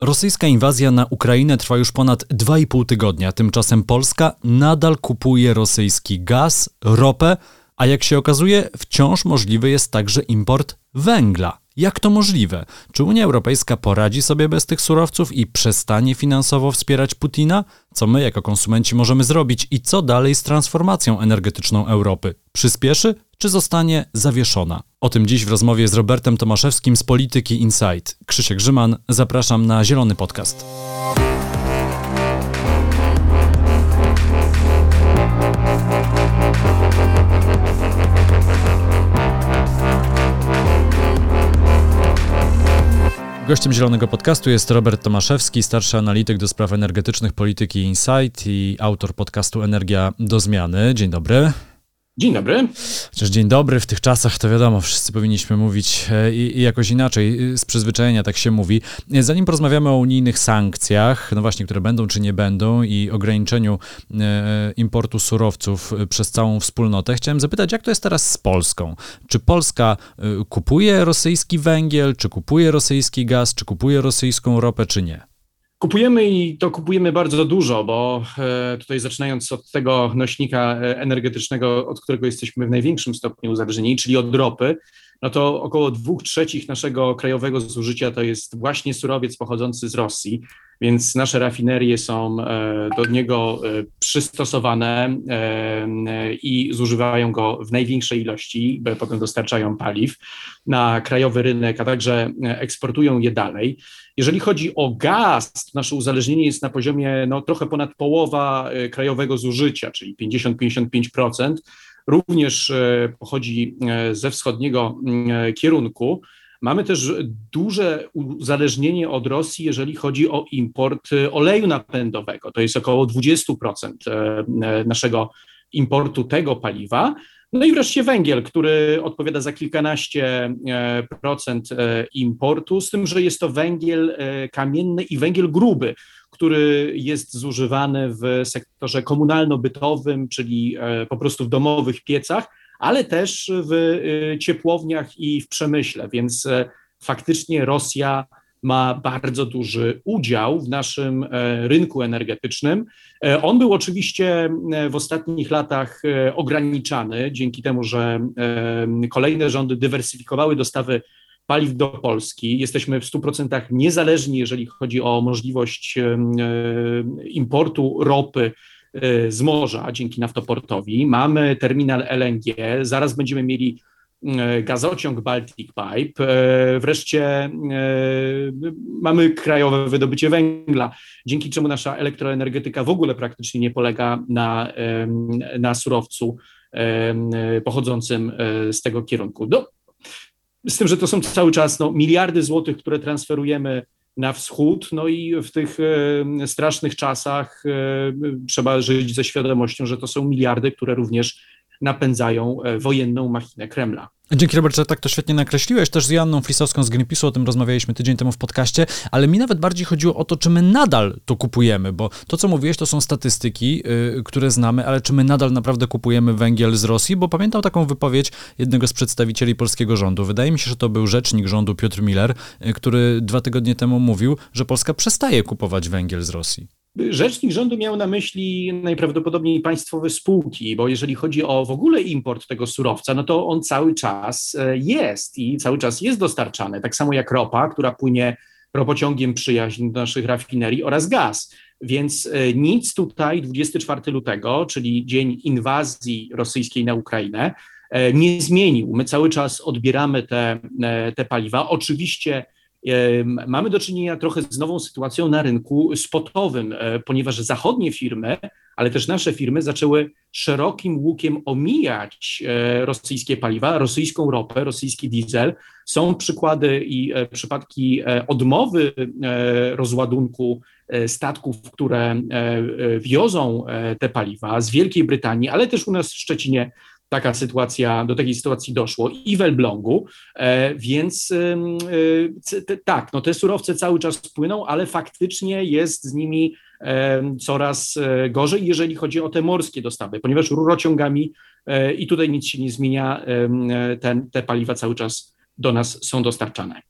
Rosyjska inwazja na Ukrainę trwa już ponad 2,5 tygodnia. Tymczasem Polska nadal kupuje rosyjski gaz, ropę, a jak się okazuje, wciąż możliwy jest także import węgla. Jak to możliwe? Czy Unia Europejska poradzi sobie bez tych surowców i przestanie finansowo wspierać Putina? Co my jako konsumenci możemy zrobić i co dalej z transformacją energetyczną Europy? Przyspieszy czy zostanie zawieszona? O tym dziś w rozmowie z Robertem Tomaszewskim z Polityki Insight. Krzysiek Grzyman, zapraszam na Zielony Podcast. Gościem Zielonego Podcastu jest Robert Tomaszewski, starszy analityk do spraw energetycznych polityki Insight i autor podcastu Energia do Zmiany. Dzień dobry. Dzień dobry. Chociaż dzień dobry w tych czasach, to wiadomo, wszyscy powinniśmy mówić e, i, i, jakoś inaczej, z przyzwyczajenia tak się mówi. Zanim porozmawiamy o unijnych sankcjach, no właśnie, które będą czy nie będą i ograniczeniu e, importu surowców e, przez całą wspólnotę, chciałem zapytać, jak to jest teraz z Polską? Czy Polska e, kupuje rosyjski węgiel, czy kupuje rosyjski gaz, czy kupuje rosyjską ropę, czy nie? Kupujemy i to kupujemy bardzo dużo, bo e, tutaj zaczynając od tego nośnika e, energetycznego, od którego jesteśmy w największym stopniu uzależnieni, czyli od ropy, no to około dwóch trzecich naszego krajowego zużycia to jest właśnie surowiec pochodzący z Rosji, więc nasze rafinerie są e, do niego przystosowane i zużywają go w największej ilości, bo potem dostarczają paliw na krajowy rynek, a także eksportują je dalej. Jeżeli chodzi o gaz, nasze uzależnienie jest na poziomie no, trochę ponad połowa e, krajowego zużycia, czyli 50-55%. Również e, pochodzi e, ze wschodniego mm, kierunku. Mamy też duże uzależnienie od Rosji, jeżeli chodzi o import oleju napędowego. To jest około 20% naszego importu tego paliwa. No i wreszcie węgiel, który odpowiada za kilkanaście e, procent e, importu, z tym, że jest to węgiel e, kamienny i węgiel gruby, który jest zużywany w sektorze komunalno-bytowym, czyli po prostu w domowych piecach, ale też w ciepłowniach i w przemyśle, więc faktycznie Rosja ma bardzo duży udział w naszym e, rynku energetycznym. E, on był oczywiście e, w ostatnich latach ograniczany dzięki temu, że kolejne rządy dywersyfikowały dostawy paliw do Polski. Jesteśmy w 100% niezależni, jeżeli chodzi o możliwość importu ropy z morza dzięki naftoportowi. Mamy terminal LNG, zaraz będziemy mieli gazociąg Baltic Pipe. E, wreszcie e, mamy krajowe wydobycie węgla, dzięki czemu nasza elektroenergetyka w ogóle praktycznie nie polega na, na surowcu pochodzącym z tego kierunku. Do, z tym, że to są cały czas no, miliardy złotych, które transferujemy na wschód, no i w tych strasznych czasach trzeba żyć ze świadomością, że to są miliardy, które również napędzają e, wojenną machinę Kremla. Dzięki Robert, że tak to świetnie nakreśliłeś. Też z Janną Flisowską z Greenpeace'u o tym rozmawialiśmy tydzień temu w podcaście, ale mi nawet bardziej chodziło o to, czy my nadal to kupujemy, bo to, co mówiłeś, to są statystyki, yy, które znamy, ale czy my nadal naprawdę kupujemy węgiel z Rosji? Bo pamiętam taką wypowiedź jednego z przedstawicieli polskiego rządu. Wydaje mi się, że to był rzecznik rządu Piotr Miller, yy, który dwa tygodnie temu mówił, że Polska przestaje kupować węgiel z Rosji. Rzecznik rządu miał na myśli najprawdopodobniej państwowe spółki, bo jeżeli chodzi o w ogóle import tego surowca, no to on cały czas e, jest i cały czas jest dostarczany. Tak samo jak ropa, która płynie ropociągiem przyjaźń do naszych rafinerii oraz gaz. Więc e, nic tutaj 24 lutego, czyli dzień inwazji rosyjskiej na Ukrainę, e, nie zmienił. My cały czas odbieramy te, te paliwa. Oczywiście Mamy do czynienia trochę z nową sytuacją na rynku spotowym, e, ponieważ zachodnie firmy, ale też nasze firmy zaczęły szerokim łukiem omijać e, rosyjskie paliwa, rosyjską ropę, rosyjski diesel. Są przykłady i e, przypadki odmowy rozładunku statków, które wiozą te paliwa z Wielkiej Brytanii, ale też u nas w Szczecinie taka sytuacja, do takiej sytuacji doszło i w Elblągu, e, więc e, tak, no te surowce cały czas płyną, ale faktycznie jest z nimi coraz e, gorzej, jeżeli chodzi o te morskie dostawy, ponieważ rurociągami i tutaj nic się nie zmienia, te paliwa cały czas do nas są dostarczane.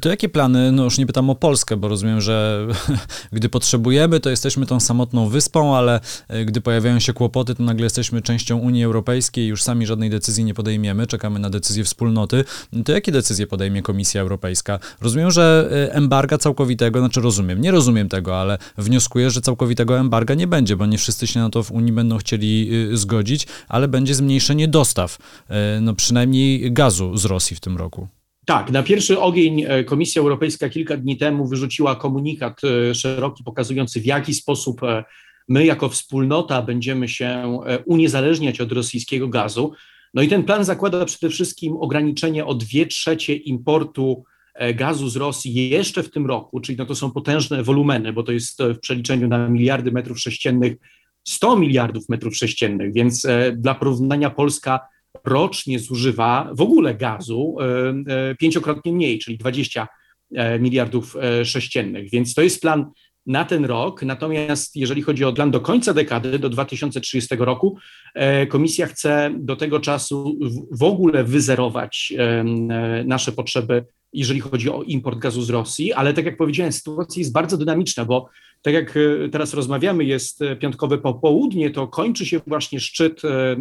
To jakie plany, no już nie pytam o Polskę, bo rozumiem, że gdy potrzebujemy, to jesteśmy tą samotną wyspą, ale e, gdy pojawiają się kłopoty, to nagle jesteśmy częścią Unii Europejskiej i już sami żadnej decyzji nie podejmiemy, czekamy na decyzję wspólnoty. To jakie decyzje podejmie Komisja Europejska? Rozumiem, że e, embarga całkowitego, znaczy rozumiem, nie rozumiem tego, ale wnioskuję, że całkowitego embarga nie będzie, bo nie wszyscy się na to w Unii będą chcieli e, zgodzić, ale będzie zmniejszenie dostaw, no przynajmniej gazu z Rosji w tym roku. Tak, na pierwszy ogień e, Komisja Europejska kilka dni temu wyrzuciła komunikat e, szeroki pokazujący, w jaki sposób e, my jako wspólnota będziemy się uniezależniać od rosyjskiego gazu. No i ten plan zakłada przede wszystkim ograniczenie o dwie trzecie importu gazu z Rosji jeszcze w tym roku, czyli no to są potężne wolumeny, bo to jest w przeliczeniu na miliardy metrów sześciennych 100 miliardów metrów sześciennych, więc dla porównania Polska rocznie zużywa w ogóle gazu e, e, pięciokrotnie mniej, czyli 20 e, miliardów sześciennych. Więc to jest plan na ten rok. Natomiast jeżeli chodzi o plan do końca dekady, do 2030 roku, komisja chce do tego czasu w ogóle wyzerować nasze potrzeby, jeżeli chodzi o import gazu z Rosji. Ale tak jak powiedziałem, sytuacja jest bardzo dynamiczna, bo tak jak e, teraz rozmawiamy, jest e, piątkowe popołudnie, to kończy się właśnie szczyt e,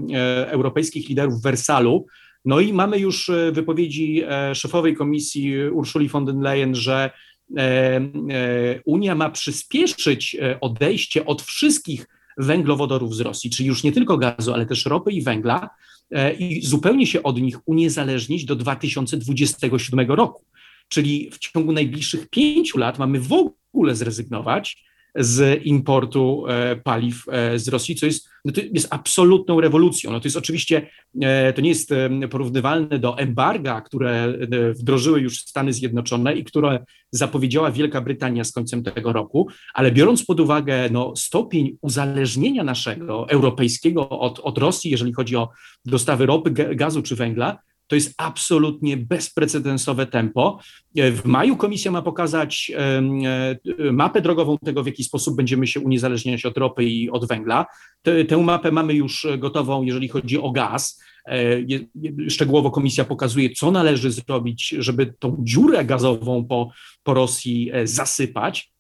europejskich liderów w Wersalu. No i mamy już wypowiedzi szefowej komisji Urszuli von der Leyen, że Unia ma przyspieszyć odejście od wszystkich węglowodorów z Rosji, czyli już nie tylko gazu, ale też ropy i węgla i zupełnie się od nich uniezależnić do 2027 roku. Czyli w ciągu najbliższych pięciu lat mamy w ogóle zrezygnować z importu e, paliw e, z Rosji, co jest, no to jest absolutną rewolucją. No to jest oczywiście, e, to nie jest porównywalne do embarga, które wdrożyły już Stany Zjednoczone i które zapowiedziała Wielka Brytania z końcem tego roku, ale biorąc pod uwagę no, stopień uzależnienia naszego europejskiego od, od Rosji, jeżeli chodzi o dostawy ropy, gazu czy węgla, to jest absolutnie bezprecedensowe tempo. E, w maju komisja ma pokazać e, mapę drogową tego, w jaki sposób będziemy się uniezależniać od ropy i od węgla. Tę mapę mamy już gotową, jeżeli chodzi o gaz. E, szczegółowo komisja pokazuje, co należy zrobić, żeby tą dziurę gazową po, po Rosji zasypać.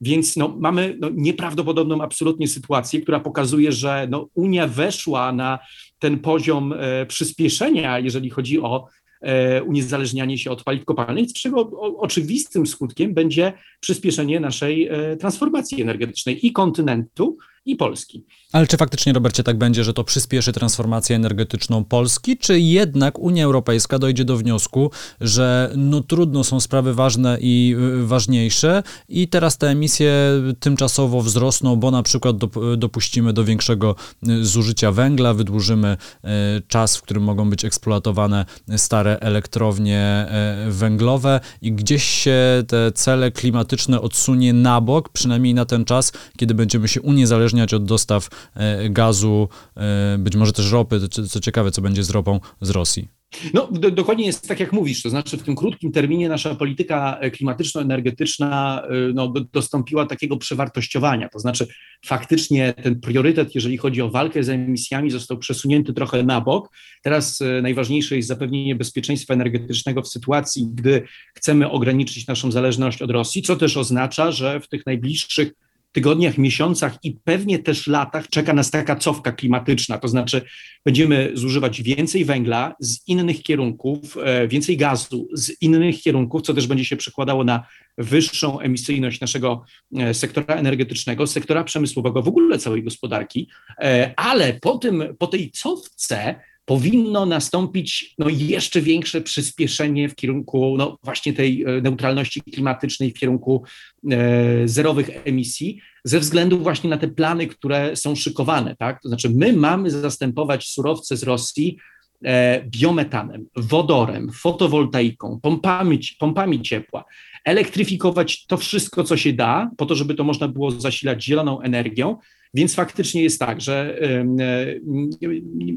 Więc no, mamy no, nieprawdopodobną absolutnie sytuację, która pokazuje, że no, Unia weszła na ten poziom e, przyspieszenia, jeżeli chodzi o e, uniezależnianie się od paliw kopalnych, z czego oczywistym skutkiem będzie przyspieszenie naszej e, transformacji energetycznej i kontynentu, i Polski. Ale czy faktycznie, Robercie, tak będzie, że to przyspieszy transformację energetyczną Polski, czy jednak Unia Europejska dojdzie do wniosku, że no trudno są sprawy ważne i y, ważniejsze i teraz te emisje tymczasowo wzrosną, bo na przykład dopuścimy do większego y, zużycia węgla, wydłużymy y, czas, w którym mogą być eksploatowane stare elektrownie węglowe i gdzieś się te cele klimatyczne odsunie na bok, przynajmniej na ten czas, kiedy będziemy się uniezależniać uzależniać od dostaw e, gazu, e, być może też ropy, co ciekawe, co będzie z ropą z Rosji. No, do, dokładnie jest tak, jak mówisz, to znaczy w tym krótkim terminie nasza polityka klimatyczno-energetyczna no, do, dostąpiła takiego przewartościowania, to znaczy faktycznie ten priorytet, jeżeli chodzi o walkę z emisjami, został przesunięty trochę na bok. Teraz najważniejsze jest zapewnienie bezpieczeństwa energetycznego w sytuacji, gdy chcemy ograniczyć naszą zależność od Rosji, co też oznacza, że w tych najbliższych tygodniach, miesiącach i pewnie też latach czeka nas taka cofka klimatyczna, to znaczy będziemy zużywać więcej węgla z innych kierunków, e, więcej gazu z innych kierunków, co też będzie się przekładało na wyższą emisyjność naszego e, sektora energetycznego, sektora przemysłowego, w ogóle całej gospodarki, e, ale po, tym, po tej cofce powinno nastąpić no, jeszcze większe przyspieszenie w kierunku no, właśnie tej e, neutralności klimatycznej, w kierunku e, zerowych emisji, ze względu właśnie na te plany, które są szykowane. Tak? To znaczy, my mamy zastępować surowce z Rosji e, biometanem, wodorem, fotowoltaiką, pompami, pompami ciepła, elektryfikować to wszystko, co się da, po to, żeby to można było zasilać zieloną energią, więc faktycznie jest tak, że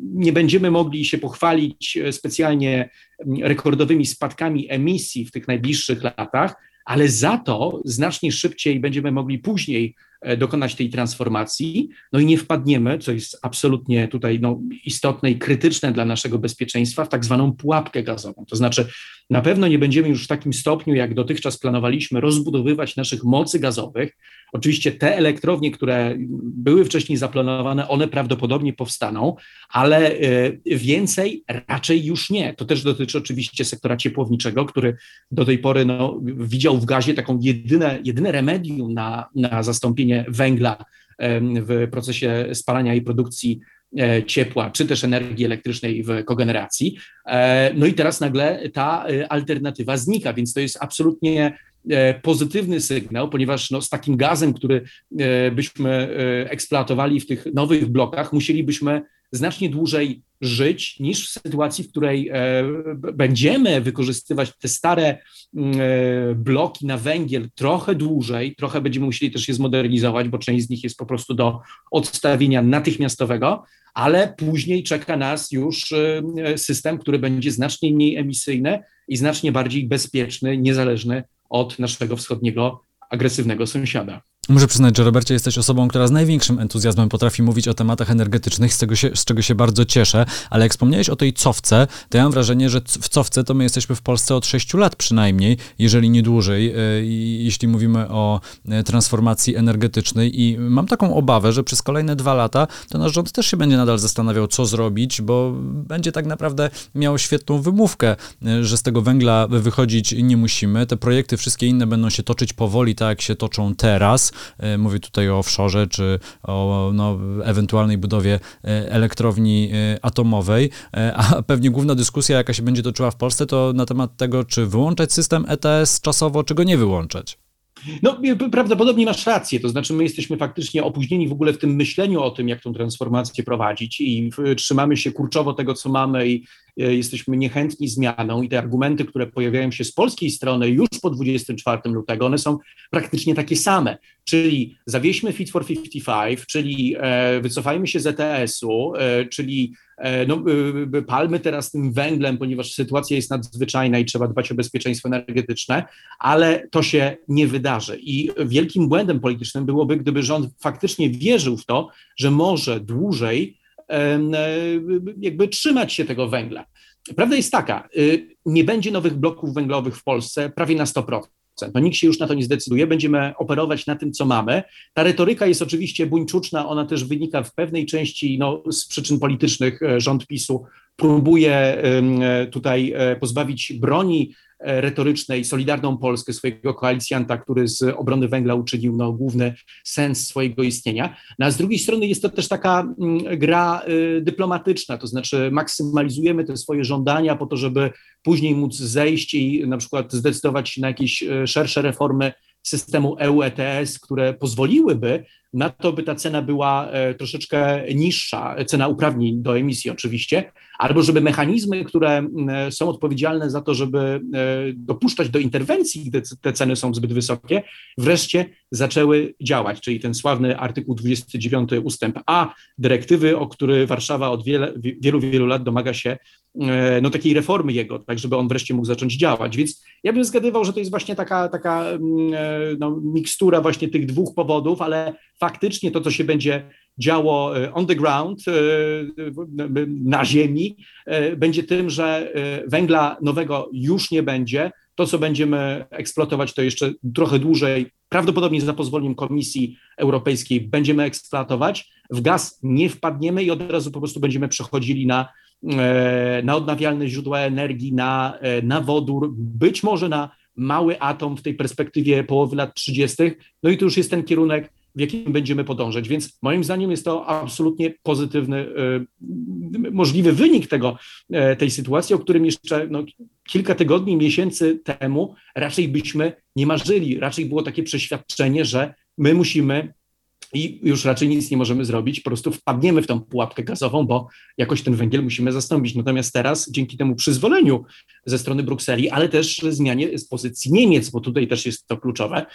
nie będziemy mogli się pochwalić e, specjalnie rekordowymi spadkami emisji w tych najbliższych latach, ale za to znacznie szybciej będziemy mogli później e, dokonać tej transformacji, no i nie wpadniemy, co jest absolutnie tutaj no, istotne i krytyczne dla naszego bezpieczeństwa, w tak zwaną pułapkę gazową. To znaczy, na pewno nie będziemy już w takim stopniu, jak dotychczas planowaliśmy, rozbudowywać naszych mocy gazowych. Oczywiście te elektrownie, które były wcześniej zaplanowane, one prawdopodobnie powstaną, ale e, więcej raczej już nie. To też dotyczy oczywiście sektora ciepłowniczego, który do tej pory no, widział w gazie taką jedyne, jedyne remedium na, na zastąpienie węgla w procesie spalania i produkcji e, ciepła, czy też energii elektrycznej w kogeneracji. E, no i teraz nagle ta alternatywa znika, więc to jest absolutnie pozytywny sygnał, ponieważ no, z takim gazem, który byśmy eksploatowali w tych nowych blokach, musielibyśmy znacznie dłużej żyć niż w sytuacji, w której e, będziemy wykorzystywać te stare mm, e, bloki na węgiel trochę dłużej, trochę będziemy musieli też je zmodernizować, bo część z nich jest po prostu do odstawienia natychmiastowego, ale później czeka nas już e, system, który będzie znacznie mniej emisyjny i znacznie bardziej bezpieczny, niezależny od naszego wschodniego agresywnego sąsiada. Muszę przyznać, że Robercie jesteś osobą, która z największym entuzjazmem potrafi mówić o tematach energetycznych, z, się, z czego się bardzo cieszę, ale jak wspomniałeś o tej cofce, to ja mam wrażenie, że w cofce to my jesteśmy w Polsce od 6 lat przynajmniej, jeżeli nie dłużej, e, jeśli mówimy o e, transformacji energetycznej i mam taką obawę, że przez kolejne dwa lata to nasz rząd też się będzie nadal zastanawiał, co zrobić, bo będzie tak naprawdę miał świetną wymówkę, e, że z tego węgla wychodzić nie musimy. Te projekty wszystkie inne będą się toczyć powoli, tak jak się toczą teraz. E, mówię tutaj o offshore, czy o no, ewentualnej budowie e, elektrowni e, atomowej, a pewnie główna dyskusja, jaka się będzie toczyła w Polsce, to na temat tego, czy wyłączać system ETS czasowo, czy go nie wyłączać. No, prawdopodobnie masz rację, to znaczy my jesteśmy faktycznie opóźnieni w ogóle w tym myśleniu o tym, jak tą transformację prowadzić i trzymamy się kurczowo tego, co mamy i jesteśmy niechętni zmianą i te argumenty, które pojawiają się z polskiej strony już po 24 lutego, one są praktycznie takie same. Czyli zawieźmy Fit for 55, czyli e, wycofajmy się z ETS-u, e, czyli no, palmy teraz tym węglem, ponieważ sytuacja jest nadzwyczajna i trzeba dbać o bezpieczeństwo energetyczne, ale to się nie wydarzy. I wielkim błędem politycznym byłoby, gdyby rząd faktycznie wierzył w to, że może dłużej E, jakby trzymać się tego węgla. Prawda jest taka, y, nie będzie nowych bloków węglowych w Polsce prawie na 100%. No nikt się już na to nie zdecyduje, będziemy operować na tym, co mamy. Ta retoryka jest oczywiście buńczuczna, ona też wynika w pewnej części no, z przyczyn politycznych. E, rząd PiSu próbuje e, tutaj pozbawić broni E, retorycznej, Solidarną Polskę, swojego koalicjanta, który z obrony węgla uczynił no, główny sens swojego istnienia. No, a z drugiej strony jest to też taka mm, gra y, dyplomatyczna, to znaczy maksymalizujemy te swoje żądania po to, żeby później móc zejść i na przykład zdecydować się na jakieś szersze reformy systemu EU ETS, które pozwoliłyby na to, by ta cena była e, troszeczkę niższa, cena uprawnień do emisji oczywiście, albo żeby mechanizmy, które są odpowiedzialne za to, żeby e, dopuszczać do interwencji, gdy te ceny są zbyt wysokie, wreszcie zaczęły działać, czyli ten sławny artykuł 29 ustęp A dyrektywy, o który Warszawa od wiele, wielu, wielu lat domaga się e, no, takiej reformy jego, tak żeby on wreszcie mógł zacząć działać. Więc ja bym zgadywał, że to jest właśnie taka, taka no, mikstura właśnie tych dwóch powodów, ale faktycznie to, co się będzie działo e, on the ground, e, na ziemi, e, będzie tym, że węgla nowego już nie będzie. To, co będziemy eksploatować, to jeszcze trochę dłużej, prawdopodobnie za pozwoleniem Komisji Europejskiej, będziemy eksploatować. W gaz nie wpadniemy i od razu po prostu będziemy przechodzili na, na odnawialne źródła energii, na, na wodór, być może na mały atom w tej perspektywie połowy lat 30. No i to już jest ten kierunek, w jakim będziemy podążać. Więc moim zdaniem jest to absolutnie pozytywny, y, możliwy wynik tego, e, tej sytuacji, o którym jeszcze no, kilka tygodni, miesięcy temu raczej byśmy nie marzyli. Raczej było takie przeświadczenie, że my musimy i już raczej nic nie możemy zrobić, po prostu wpadniemy w tą pułapkę gazową, bo jakoś ten węgiel musimy zastąpić. Natomiast teraz, dzięki temu przyzwoleniu ze strony Brukseli, ale też zmianie z pozycji Niemiec, bo tutaj też jest to kluczowe,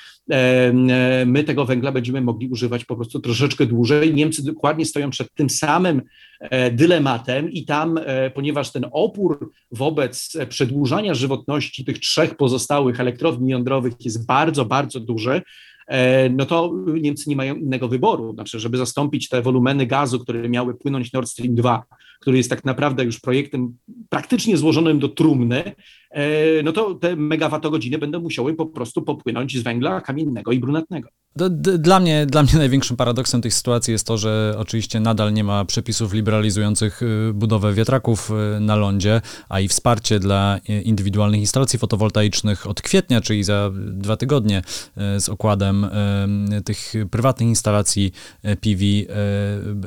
my tego węgla będziemy mogli używać po prostu troszeczkę dłużej. Niemcy dokładnie stoją przed tym samym e, dylematem i tam, e, ponieważ ten opór wobec przedłużania żywotności tych trzech pozostałych elektrowni jądrowych jest bardzo, bardzo duży, no to Niemcy nie mają innego wyboru. Znaczy, żeby zastąpić te wolumeny gazu, które miały płynąć Nord Stream 2, który jest tak naprawdę już projektem praktycznie złożonym do trumny, E, no to te megawattogodziny będą musiały po prostu popłynąć z węgla kamiennego i brunatnego. Dla mnie, dla mnie największym paradoksem tej sytuacji jest to, że oczywiście nadal nie ma przepisów liberalizujących y, budowę wiatraków y, na lądzie, a i wsparcie dla y, indywidualnych instalacji fotowoltaicznych od kwietnia, czyli za dwa tygodnie z okładem tych prywatnych instalacji PV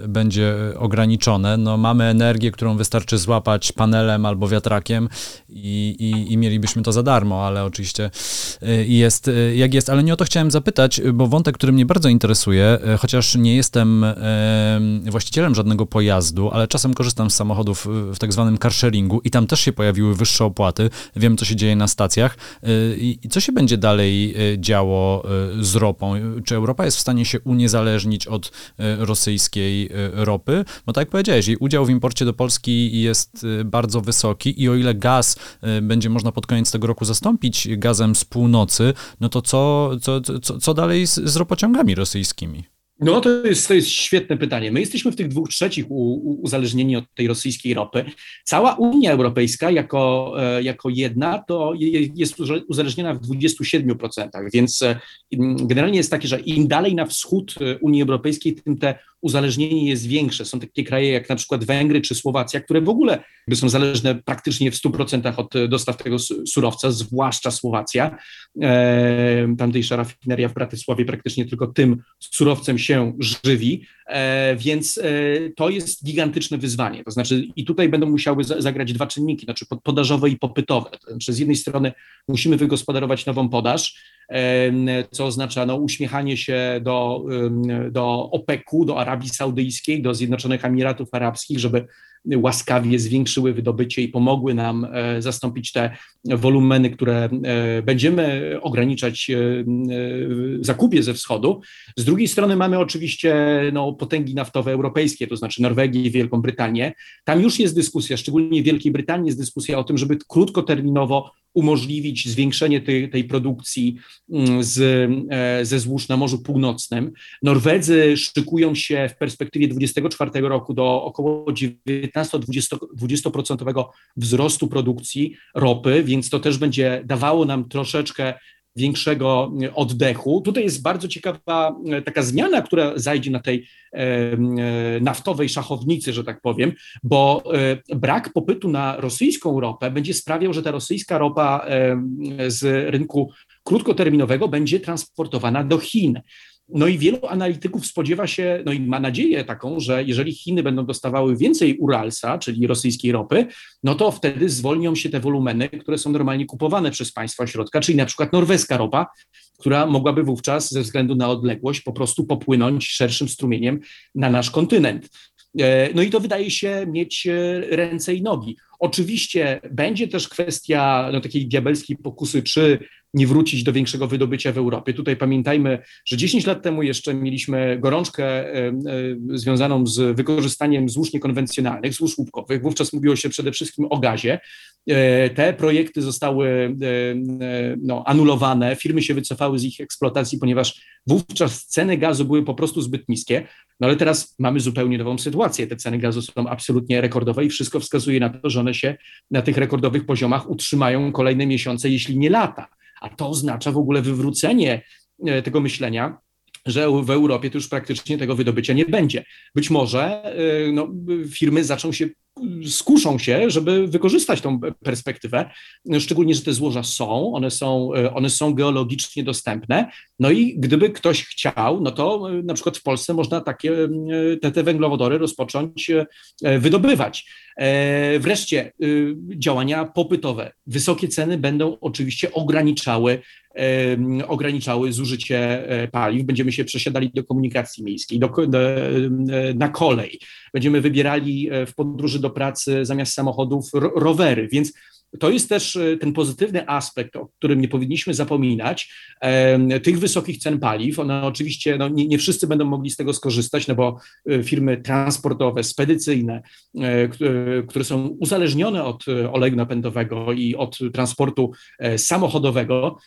będzie ograniczone. No, mamy energię, którą wystarczy złapać panelem albo wiatrakiem i, i i, mielibyśmy to za darmo, ale oczywiście jest jak jest. Ale nie o to chciałem zapytać, bo wątek, który mnie bardzo interesuje, y, chociaż nie jestem właścicielem żadnego pojazdu, ale czasem korzystam z samochodów w tak zwanym carsharingu i tam też się pojawiły wyższe opłaty. Wiem, co się dzieje na stacjach. I co się będzie dalej działo z ropą? Czy Europa jest w stanie się uniezależnić od rosyjskiej ropy? Bo tak jak powiedziałeś, jej udział w imporcie do Polski jest bardzo wysoki i o ile gaz będzie można pod koniec tego roku zastąpić gazem z północy, no to co, co, co, co dalej z, z ropociągami rosyjskimi? No to jest, to jest świetne pytanie. My jesteśmy w tych dwóch trzecich uzależnieni od tej rosyjskiej ropy. Cała Unia Europejska jako, e, jako jedna to jest uzależniona w 27%, więc e, generalnie jest takie, że im dalej na wschód e, Unii Europejskiej, tym te uzależnienie jest większe. Są takie kraje jak na przykład Węgry czy Słowacja, które w ogóle są zależne praktycznie w 100% od dostaw tego surowca, zwłaszcza Słowacja. Tamtejsza rafineria w Bratysławie praktycznie tylko tym surowcem się żywi, e, więc e, to jest gigantyczne wyzwanie. To znaczy, i tutaj będą musiały zagrać dwa czynniki, znaczy podażowe i popytowe. To znaczy, z jednej strony musimy wygospodarować nową podaż, co oznacza no, uśmiechanie się do, do OPEC-u, do Arabii Saudyjskiej, do Zjednoczonych Emiratów Arabskich, żeby łaskawie zwiększyły wydobycie i pomogły nam e, zastąpić te wolumeny, które e, będziemy ograniczać e, w zakupie ze wschodu. Z drugiej strony mamy oczywiście no, potęgi naftowe europejskie, to znaczy Norwegię i Wielką Brytanię. Tam już jest dyskusja, szczególnie w Wielkiej Brytanii jest dyskusja o tym, żeby krótkoterminowo umożliwić zwiększenie tej, tej produkcji mm, z, ze złóż na Morzu Północnym. Norwedzy szykują się w perspektywie 2024 roku do około 19-20% wzrostu produkcji ropy, więc to też będzie dawało nam troszeczkę większego oddechu. Tutaj jest bardzo ciekawa e, taka zmiana, która zajdzie na tej e, e, naftowej szachownicy, że tak powiem, bo brak popytu na rosyjską ropę będzie sprawiał, że ta rosyjska ropa z rynku krótkoterminowego będzie transportowana do Chin. No i wielu analityków spodziewa się, no i ma nadzieję taką, że jeżeli Chiny będą dostawały więcej Uralsa, czyli rosyjskiej ropy, no to wtedy zwolnią się te wolumeny, które są normalnie kupowane przez państwa środka, czyli na przykład norweska ropa, która mogłaby wówczas ze względu na odległość po prostu popłynąć szerszym strumieniem na nasz kontynent. E, no i to wydaje się mieć e, ręce i nogi. Oczywiście będzie też kwestia no, takiej diabelskiej pokusy, czy nie wrócić do większego wydobycia w Europie. Tutaj pamiętajmy, że 10 lat temu jeszcze mieliśmy gorączkę e, związaną z wykorzystaniem złóż niekonwencjonalnych, złóż łupkowych. Wówczas mówiło się przede wszystkim o gazie. Te projekty zostały no, anulowane, firmy się wycofały z ich eksploatacji, ponieważ wówczas ceny gazu były po prostu zbyt niskie. No ale teraz mamy zupełnie nową sytuację. Te ceny gazu są absolutnie rekordowe i wszystko wskazuje na to, że one się na tych rekordowych poziomach utrzymają kolejne miesiące, jeśli nie lata. A to oznacza w ogóle wywrócenie e, tego myślenia, że w Europie to już praktycznie tego wydobycia nie będzie. Być może e, no, firmy zaczą się skuszą się, żeby wykorzystać tą perspektywę, szczególnie, że te złoża są, one są, one są geologicznie dostępne, no i gdyby ktoś chciał, no to na przykład w Polsce można takie, te, te węglowodory rozpocząć wydobywać. E, wreszcie y, działania popytowe. Wysokie ceny będą oczywiście ograniczały ograniczały zużycie e, paliw. Będziemy się przesiadali do komunikacji miejskiej, do, do, na kolej. Będziemy wybierali w podróży do pracy zamiast samochodów rowery, więc to jest też ten pozytywny aspekt, o którym nie powinniśmy zapominać, tych wysokich cen paliw. One oczywiście, no nie, nie wszyscy będą mogli z tego skorzystać, no bo firmy transportowe, spedycyjne, które są uzależnione od oleju napędowego i od transportu samochodowego,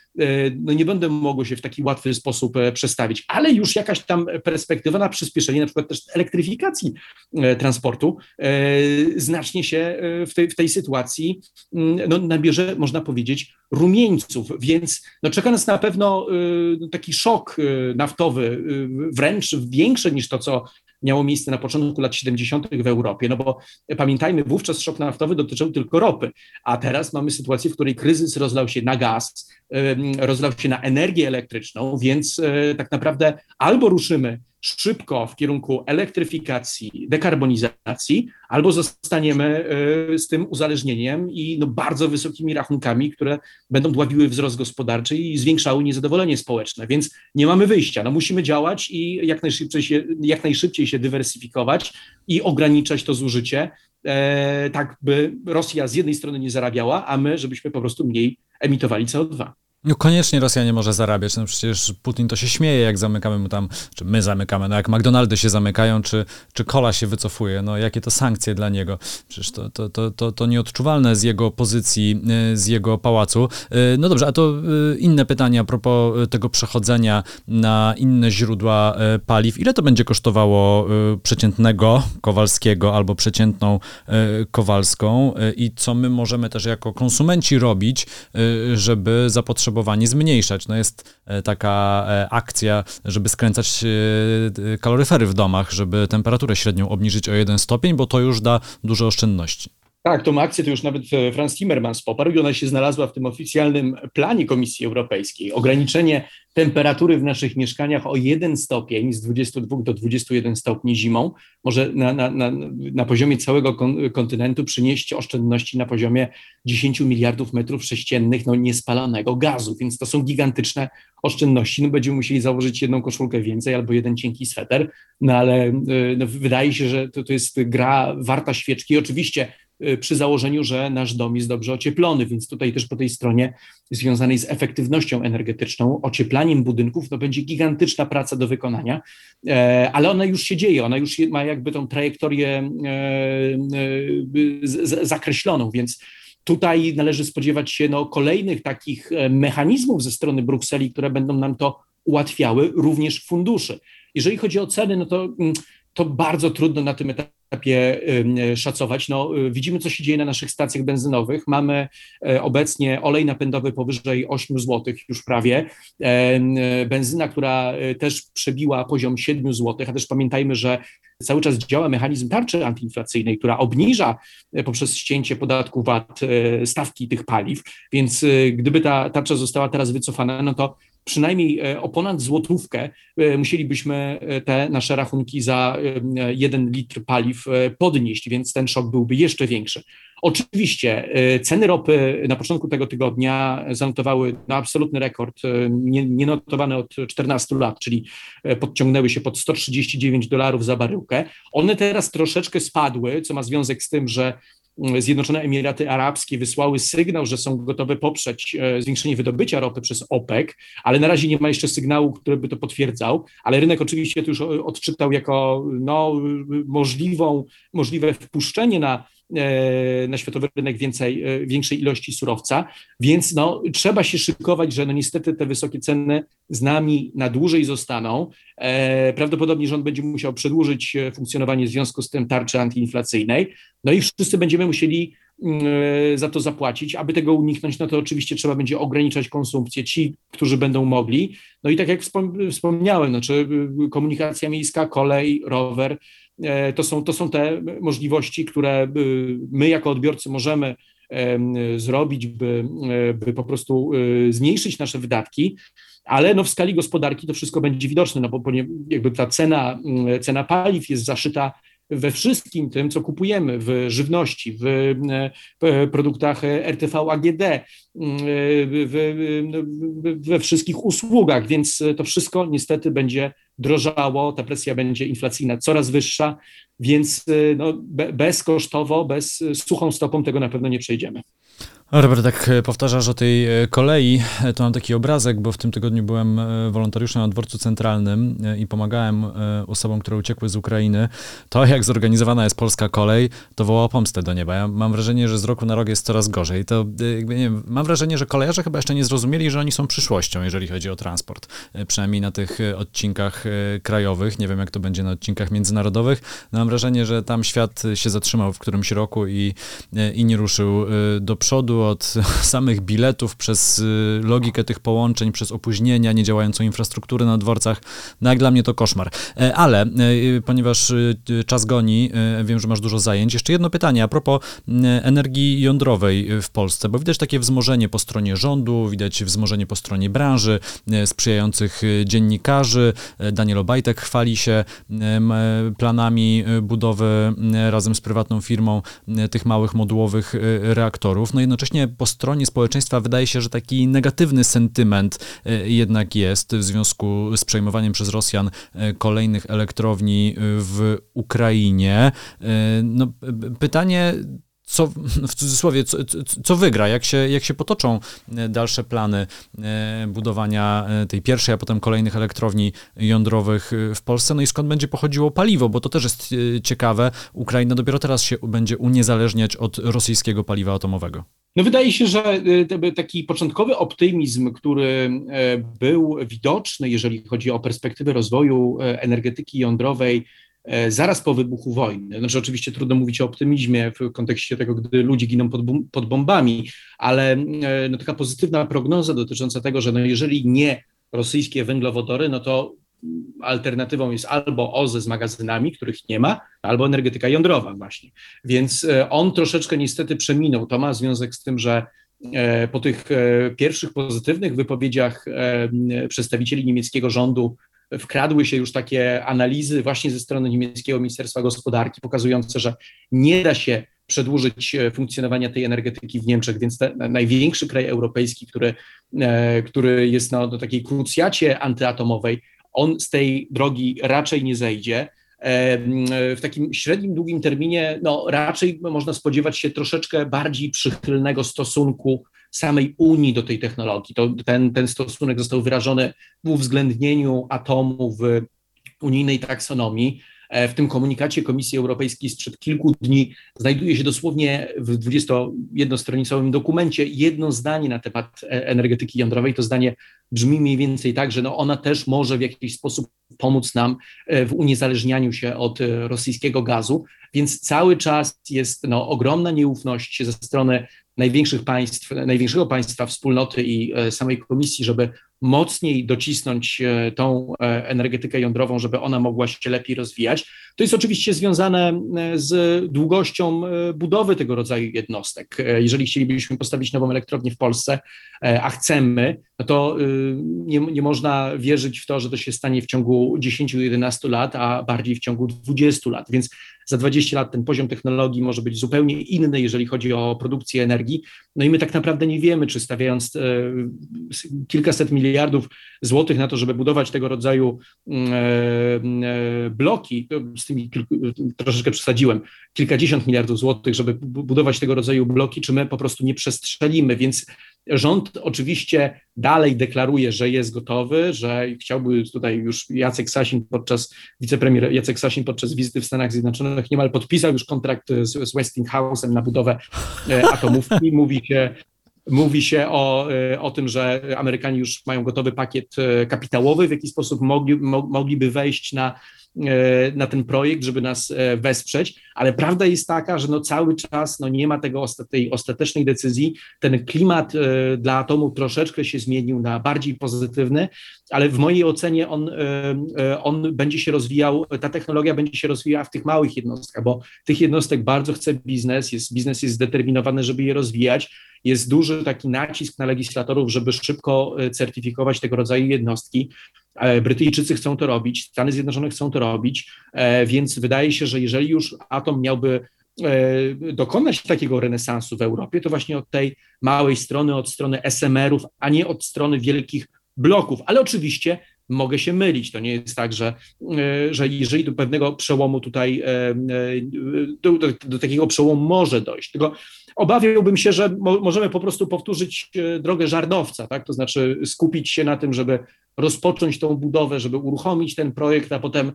no nie będą mogły się w taki łatwy sposób przestawić, ale już jakaś tam perspektywa na przyspieszenie na przykład też elektryfikacji transportu znacznie się w tej, w tej sytuacji mm, no, nabierze, można powiedzieć, rumieńców, więc no, czeka nas na pewno y, taki szok y, naftowy, y, wręcz większy niż to, co miało miejsce na początku lat 70. w Europie, no bo pamiętajmy, wówczas szok naftowy dotyczył tylko ropy, a teraz mamy sytuację, w której kryzys rozlał się na gaz, rozlał się na energię elektryczną, więc tak naprawdę albo ruszymy szybko w kierunku elektryfikacji, dekarbonizacji, albo zostaniemy y, z tym uzależnieniem i no bardzo wysokimi rachunkami, które będą dławiły wzrost gospodarczy i zwiększały niezadowolenie społeczne. Więc nie mamy wyjścia. No musimy działać i jak najszybciej się, jak najszybciej się dywersyfikować i ograniczać to zużycie, e, tak by Rosja z jednej strony nie zarabiała, a my, żebyśmy po prostu mniej emitowali CO2. No koniecznie Rosja nie może zarabiać, no przecież Putin to się śmieje, jak zamykamy mu tam, czy my zamykamy, no jak McDonaldy się zamykają, czy, czy kola się wycofuje, no jakie to sankcje dla niego, przecież to, to, to, to, to nieodczuwalne z jego pozycji, y, z jego pałacu. Y, no dobrze, a to y, inne pytanie a propos tego przechodzenia na inne źródła paliw. Ile to będzie kosztowało przeciętnego Kowalskiego albo przeciętną Kowalską i co my możemy też jako konsumenci robić, żeby zapotrzebować zapotrzebowanie zmniejszać. No jest e, taka e, akcja, żeby skręcać e, kaloryfery w domach, żeby temperaturę średnią obniżyć o jeden stopień, bo to już da dużo oszczędności. Tak, tą akcję to już nawet Franz Timmermans poparł i ona się znalazła w tym oficjalnym planie Komisji Europejskiej. Ograniczenie temperatury w naszych mieszkaniach o 1 stopień z 22 do 21 stopni zimą może na, na, na, na poziomie całego kontynentu przynieść oszczędności na poziomie 10 miliardów metrów sześciennych no, niespalonego gazu, więc to są gigantyczne oszczędności. No, będziemy musieli założyć jedną koszulkę więcej albo jeden cienki sweter, no ale y, no, wydaje się, że to, to jest gra warta świeczki. Oczywiście przy założeniu, że nasz dom jest dobrze ocieplony, więc tutaj też po tej stronie związanej z efektywnością energetyczną, ocieplaniem budynków, to będzie gigantyczna praca do wykonania, e, ale ona już się dzieje, ona już ma jakby tą trajektorię e, e, zakreśloną, więc tutaj należy spodziewać się no, kolejnych takich mechanizmów ze strony Brukseli, które będą nam to ułatwiały, również funduszy. Jeżeli chodzi o ceny, no to, mm, to bardzo trudno na tym etapie etapie szacować. No, y, widzimy, co się dzieje na naszych stacjach benzynowych. Mamy e, obecnie olej napędowy powyżej 8 zł już prawie. Benzyna, która e, też przebiła poziom 7 zł, a też pamiętajmy, że cały czas działa mechanizm tarczy antyinflacyjnej, która obniża e, poprzez ścięcie podatku VAT stawki tych paliw, więc gdyby ta tarcza została teraz wycofana, no to przynajmniej e, o ponad złotówkę e, musielibyśmy e, te nasze rachunki za jeden litr paliw podnieść, więc ten szok byłby jeszcze większy. Oczywiście ceny ropy na początku tego tygodnia zanotowały no, absolutny rekord, nienotowany nie od 14 lat, czyli podciągnęły się pod 139 dolarów za baryłkę. One teraz troszeczkę spadły, co ma związek z tym, że Zjednoczone Emiraty Arabskie wysłały sygnał, że są gotowe poprzeć e, zwiększenie wydobycia ropy przez OPEC, ale na razie nie ma jeszcze sygnału, który by to potwierdzał, ale rynek oczywiście to już odczytał jako no, możliwą, możliwe wpuszczenie na na światowy rynek więcej, e, większej ilości surowca, więc no, trzeba się szykować, że no niestety te wysokie ceny z nami na dłużej zostaną. E, prawdopodobnie rząd będzie musiał przedłużyć funkcjonowanie w związku z tym tarczy antyinflacyjnej, no i wszyscy będziemy musieli za to zapłacić. Aby tego uniknąć, no to oczywiście trzeba będzie ograniczać konsumpcję, ci, którzy będą mogli. No i tak jak wspomniałem, znaczy komunikacja miejska, kolej, rower, E, to są, to są te możliwości, które y, my jako odbiorcy możemy zrobić, by, e, by po prostu y, zmniejszyć nasze wydatki, ale no w skali gospodarki to wszystko będzie widoczne, no bo jakby ta cena, cena paliw jest zaszyta we wszystkim tym, co kupujemy w żywności, w e, produktach RTV AGD, mm, we wszystkich usługach, więc to wszystko niestety będzie drożało, ta presja będzie inflacyjna coraz wyższa, więc no, bezkosztowo, bez suchą stopą tego na pewno nie przejdziemy. Robert, tak e, powtarzasz o tej e, kolei, e, to mam taki obrazek, bo w tym tygodniu byłem wolontariuszem na dworcu centralnym i pomagałem osobom, które uciekły z Ukrainy. To, jak zorganizowana jest polska kolej, to woła pomstę do nieba. Ja mam wrażenie, że z roku na rok jest coraz gorzej. To jakby, nie wiem, mam wrażenie, że kolejarze chyba jeszcze nie zrozumieli, że oni są przyszłością, jeżeli chodzi o transport. Przynajmniej na tych odcinkach krajowych. Nie wiem, jak to będzie na odcinkach międzynarodowych. No, mam wrażenie, że tam świat się zatrzymał w którymś roku i, i nie ruszył do przodu od samych biletów, przez y, logikę tych połączeń, przez opóźnienia, niedziałającą infrastrukturę na dworcach. No jak dla mnie to koszmar. E, ale e, ponieważ y, czas goni, e, wiem, że masz dużo zajęć. Jeszcze jedno pytanie a propos energii jądrowej w Polsce, bo widać takie wzmożenie po stronie rządu, widać wzmożenie po stronie branży, sprzyjających dziennikarzy. Daniel Obajtek chwali się planami budowy razem z prywatną firmą tych małych modułowych reaktorów. No jednocześnie jednocześnie po stronie społeczeństwa wydaje się, że taki negatywny sentyment e, jednak jest w związku z przejmowaniem przez Rosjan e, kolejnych elektrowni w Ukrainie. E, no, pytanie, co, w cudzysłowie, co, co, wygra, jak się, jak się potoczą dalsze plany budowania tej pierwszej, a potem kolejnych elektrowni jądrowych w Polsce, no i skąd będzie pochodziło paliwo, bo to też jest ciekawe. Ukraina dopiero teraz się będzie uniezależniać od rosyjskiego paliwa atomowego. No wydaje się, że y, taki początkowy optymizm, który e, był widoczny, jeżeli chodzi o perspektywę rozwoju e, energetyki jądrowej zaraz po wybuchu wojny. Znaczy oczywiście trudno mówić o optymizmie w kontekście tego, gdy ludzie giną pod, pod bombami, ale no, taka pozytywna prognoza dotycząca tego, że no, jeżeli nie rosyjskie węglowodory, no to alternatywą jest albo OZE z magazynami, których nie ma, albo energetyka jądrowa właśnie. Więc e, on troszeczkę niestety przeminął. To ma związek z tym, że e, po tych e, pierwszych pozytywnych wypowiedziach przedstawicieli niemieckiego rządu wkradły się już takie analizy właśnie ze strony niemieckiego Ministerstwa Gospodarki, pokazujące, że nie da się przedłużyć funkcjonowania tej energetyki w Niemczech, więc ten największy kraj europejski, który, który jest na, takiej krucjacie antyatomowej, on z tej drogi raczej nie zejdzie. W takim średnim, długim terminie, no raczej można spodziewać się troszeczkę bardziej przychylnego stosunku samej Unii do tej technologii. To, ten, ten stosunek został wyrażony w uwzględnieniu atomu w unijnej taksonomii. E, w tym komunikacie Komisji Europejskiej sprzed kilku dni znajduje się dosłownie w 21-stronicowym dokumencie jedno zdanie na temat e, energetyki jądrowej. To zdanie brzmi mniej więcej tak, że no ona też może w jakiś sposób pomóc nam e, w uniezależnianiu się od rosyjskiego gazu, więc cały czas jest no, ogromna nieufność ze strony największych państw, największego państwa wspólnoty i samej komisji, żeby mocniej docisnąć e, tą e, energetykę jądrową, żeby ona mogła się lepiej rozwijać. To jest oczywiście związane e, z długością budowy tego rodzaju jednostek. Jeżeli chcielibyśmy postawić nową elektrownię w Polsce, a chcemy, no to nie, nie można wierzyć w to, że to się stanie w ciągu 10-11 lat, a bardziej w ciągu 20 lat. Więc za 20 lat ten poziom technologii może być zupełnie inny, jeżeli chodzi o produkcję energii. No i my tak naprawdę nie wiemy, czy stawiając kilkaset miliardów złotych na to, żeby budować tego rodzaju mm, e, e, bloki, tymi troszeczkę przesadziłem, kilkadziesiąt miliardów złotych, żeby budować tego rodzaju bloki, czy my po prostu nie przestrzelimy, więc rząd oczywiście dalej deklaruje, że jest gotowy, że chciałby tutaj już Jacek Sasin podczas, wicepremier Jacek Sasin podczas wizyty w Stanach Zjednoczonych niemal podpisał już kontrakt z, z Westinghouse'em na budowę e, atomówki. Mówi się, Mówi się o, e, o tym, że Amerykanie już mają gotowy pakiet e, kapitałowy, w jaki sposób mogli, mogliby wejść na, e, na ten projekt, żeby nas wesprzeć, ale prawda jest taka, że no cały czas no nie ma tego tej ostatecznej decyzji. Ten klimat dla atomu troszeczkę się zmienił na bardziej pozytywny, ale w mojej ocenie on, on będzie się rozwijał, ta technologia będzie się rozwijała w tych małych jednostkach, bo tych jednostek bardzo chce biznes, jest, biznes jest zdeterminowany, żeby je rozwijać jest duży taki nacisk na legislatorów, żeby szybko e, certyfikować tego rodzaju jednostki. E, Brytyjczycy chcą to robić, Stany Zjednoczone chcą to robić, e, więc wydaje się, że jeżeli już atom miałby dokonać takiego renesansu w Europie, to właśnie od tej małej strony, od strony SMR-ów, a nie od strony wielkich bloków. Ale oczywiście mogę się mylić. To nie jest tak, że, że jeżeli do pewnego przełomu tutaj, do, do, do takiego przełomu może dojść. Tylko obawiałbym się, że mo, możemy po prostu powtórzyć drogę żarnowca, tak? to znaczy skupić się na tym, żeby rozpocząć tą budowę, żeby uruchomić ten projekt, a potem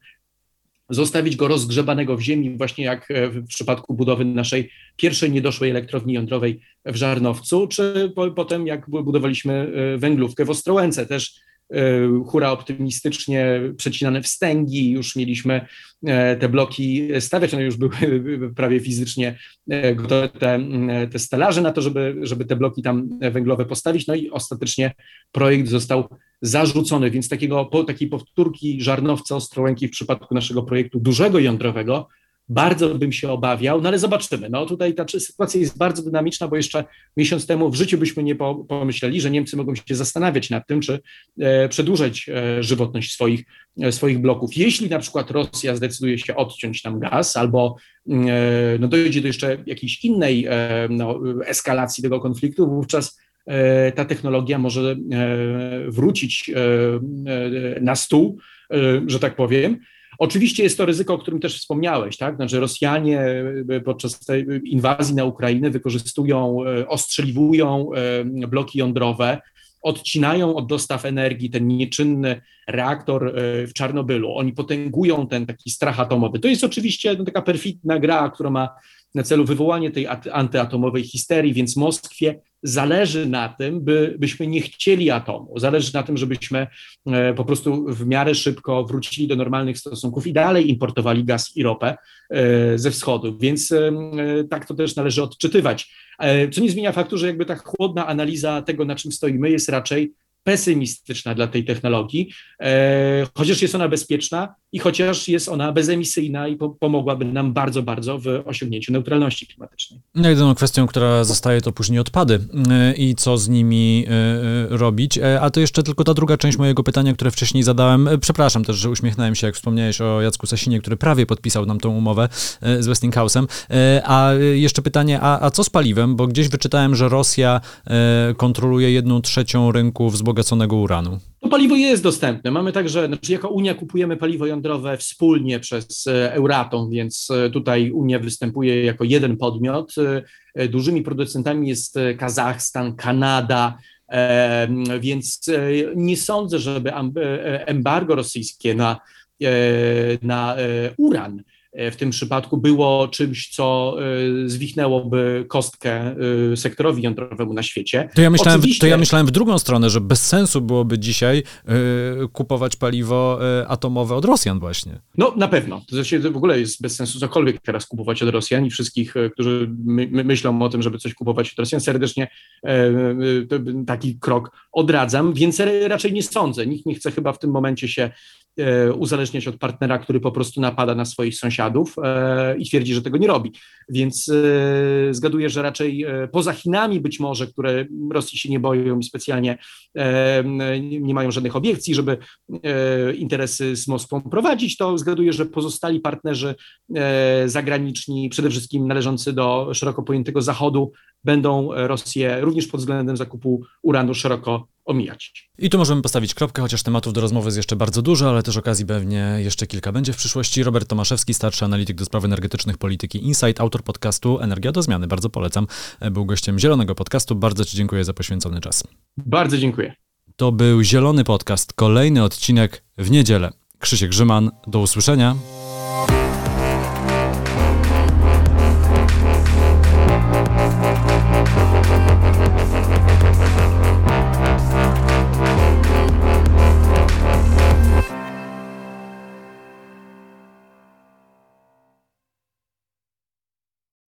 zostawić go rozgrzebanego w ziemi, właśnie jak e, w przypadku budowy naszej pierwszej niedoszłej elektrowni jądrowej w Żarnowcu, czy po, potem jak budowaliśmy e, węglówkę w Ostrołęce, też e, hura optymistycznie przecinane wstęgi, już mieliśmy te bloki stawiać, one już były prawie fizycznie gotowe, te, te stelaże na to, żeby, żeby te bloki tam węglowe postawić, no i ostatecznie projekt został zarzucony, więc takiego, po, takiej powtórki żarnowca Ostrołęki w przypadku naszego projektu dużego jądrowego bardzo bym się obawiał, no ale zobaczymy. No tutaj ta sytuacja jest bardzo dynamiczna, bo jeszcze miesiąc temu w życiu byśmy nie pomyśleli, że Niemcy mogą się zastanawiać nad tym, czy e, przedłużać e, żywotność swoich, e, swoich bloków. Jeśli na przykład Rosja zdecyduje się odciąć tam gaz albo mm, no, dojdzie do jeszcze jakiejś innej no, eskalacji tego konfliktu, wówczas ta technologia może wrócić na stół, że tak powiem. Oczywiście jest to ryzyko, o którym też wspomniałeś, tak? Znaczy Rosjanie podczas tej inwazji na Ukrainę wykorzystują, ostrzeliwują bloki jądrowe, odcinają od dostaw energii ten nieczynny reaktor w Czarnobylu. Oni potęgują ten taki strach atomowy. To jest oczywiście no, taka perfidna gra, która ma na celu wywołanie tej antyatomowej histerii, więc Moskwie zależy na tym, by, byśmy nie chcieli atomu. Zależy na tym, żebyśmy e, po prostu w miarę szybko wrócili do normalnych stosunków i dalej importowali gaz i ropę e, ze wschodu. Więc e, tak to też należy odczytywać. Co nie zmienia faktu, że jakby ta chłodna analiza tego, na czym stoimy, jest raczej pesymistyczna dla tej technologii, e, chociaż jest ona bezpieczna i chociaż jest ona bezemisyjna i po, pomogłaby nam bardzo, bardzo w osiągnięciu neutralności klimatycznej. No jedyną kwestią, która zostaje, to później odpady e, i co z nimi e, robić. A to jeszcze tylko ta druga część mojego pytania, które wcześniej zadałem. Przepraszam też, że uśmiechnąłem się, jak wspomniałeś o Jacku Sasinie, który prawie podpisał nam tą umowę z Westinghouse'em. A jeszcze pytanie, a, a co z paliwem? Bo gdzieś wyczytałem, że Rosja kontroluje jedną trzecią rynku wzbogaconych wzbogaconego uranu? To paliwo jest dostępne. Mamy także, znaczy jako Unia kupujemy paliwo jądrowe wspólnie przez e, Euratom, więc e, tutaj Unia występuje jako jeden podmiot. E, dużymi producentami jest Kazachstan, Kanada, więc nie sądzę, żeby embargo rosyjskie na, na uran w tym przypadku było czymś, co e, zwichnęłoby kostkę e, sektorowi jądrowemu na świecie. To ja myślałem, Oczywiście... to ja myślałem w drugą stronę, że bez sensu byłoby dzisiaj kupować paliwo atomowe od Rosjan właśnie. No na pewno. To znaczy, w ogóle jest bez sensu cokolwiek teraz kupować od Rosjan i wszystkich, którzy my, my myślą o tym, żeby coś kupować od Rosjan, serdecznie taki krok odradzam, więc raczej nie sądzę. Nikt nie chce chyba w tym momencie się E, uzależniać od partnera, który po prostu napada na swoich sąsiadów e, i twierdzi, że tego nie robi. Więc e, zgaduję, że raczej poza Chinami być może, które Rosji się nie boją i specjalnie nie mają żadnych obiekcji, żeby interesy z Moskwą prowadzić, to zgaduję, że pozostali partnerzy zagraniczni, przede wszystkim należący do szeroko pojętego Zachodu, będą Rosję również pod względem zakupu uranu szeroko omijać. I tu możemy postawić kropkę, chociaż tematów do rozmowy jest jeszcze bardzo dużo, ale też okazji pewnie jeszcze kilka będzie w przyszłości. Robert Tomaszewski, starszy analityk do spraw energetycznych polityki Insight, autor podcastu Energia do Zmiany. Bardzo polecam. Był gościem Zielonego Podcastu. Bardzo Ci dziękuję za poświęcony czas. Bardzo dziękuję. To był Zielony Podcast, kolejny odcinek w niedzielę. Krzysiek Grzyman, do usłyszenia.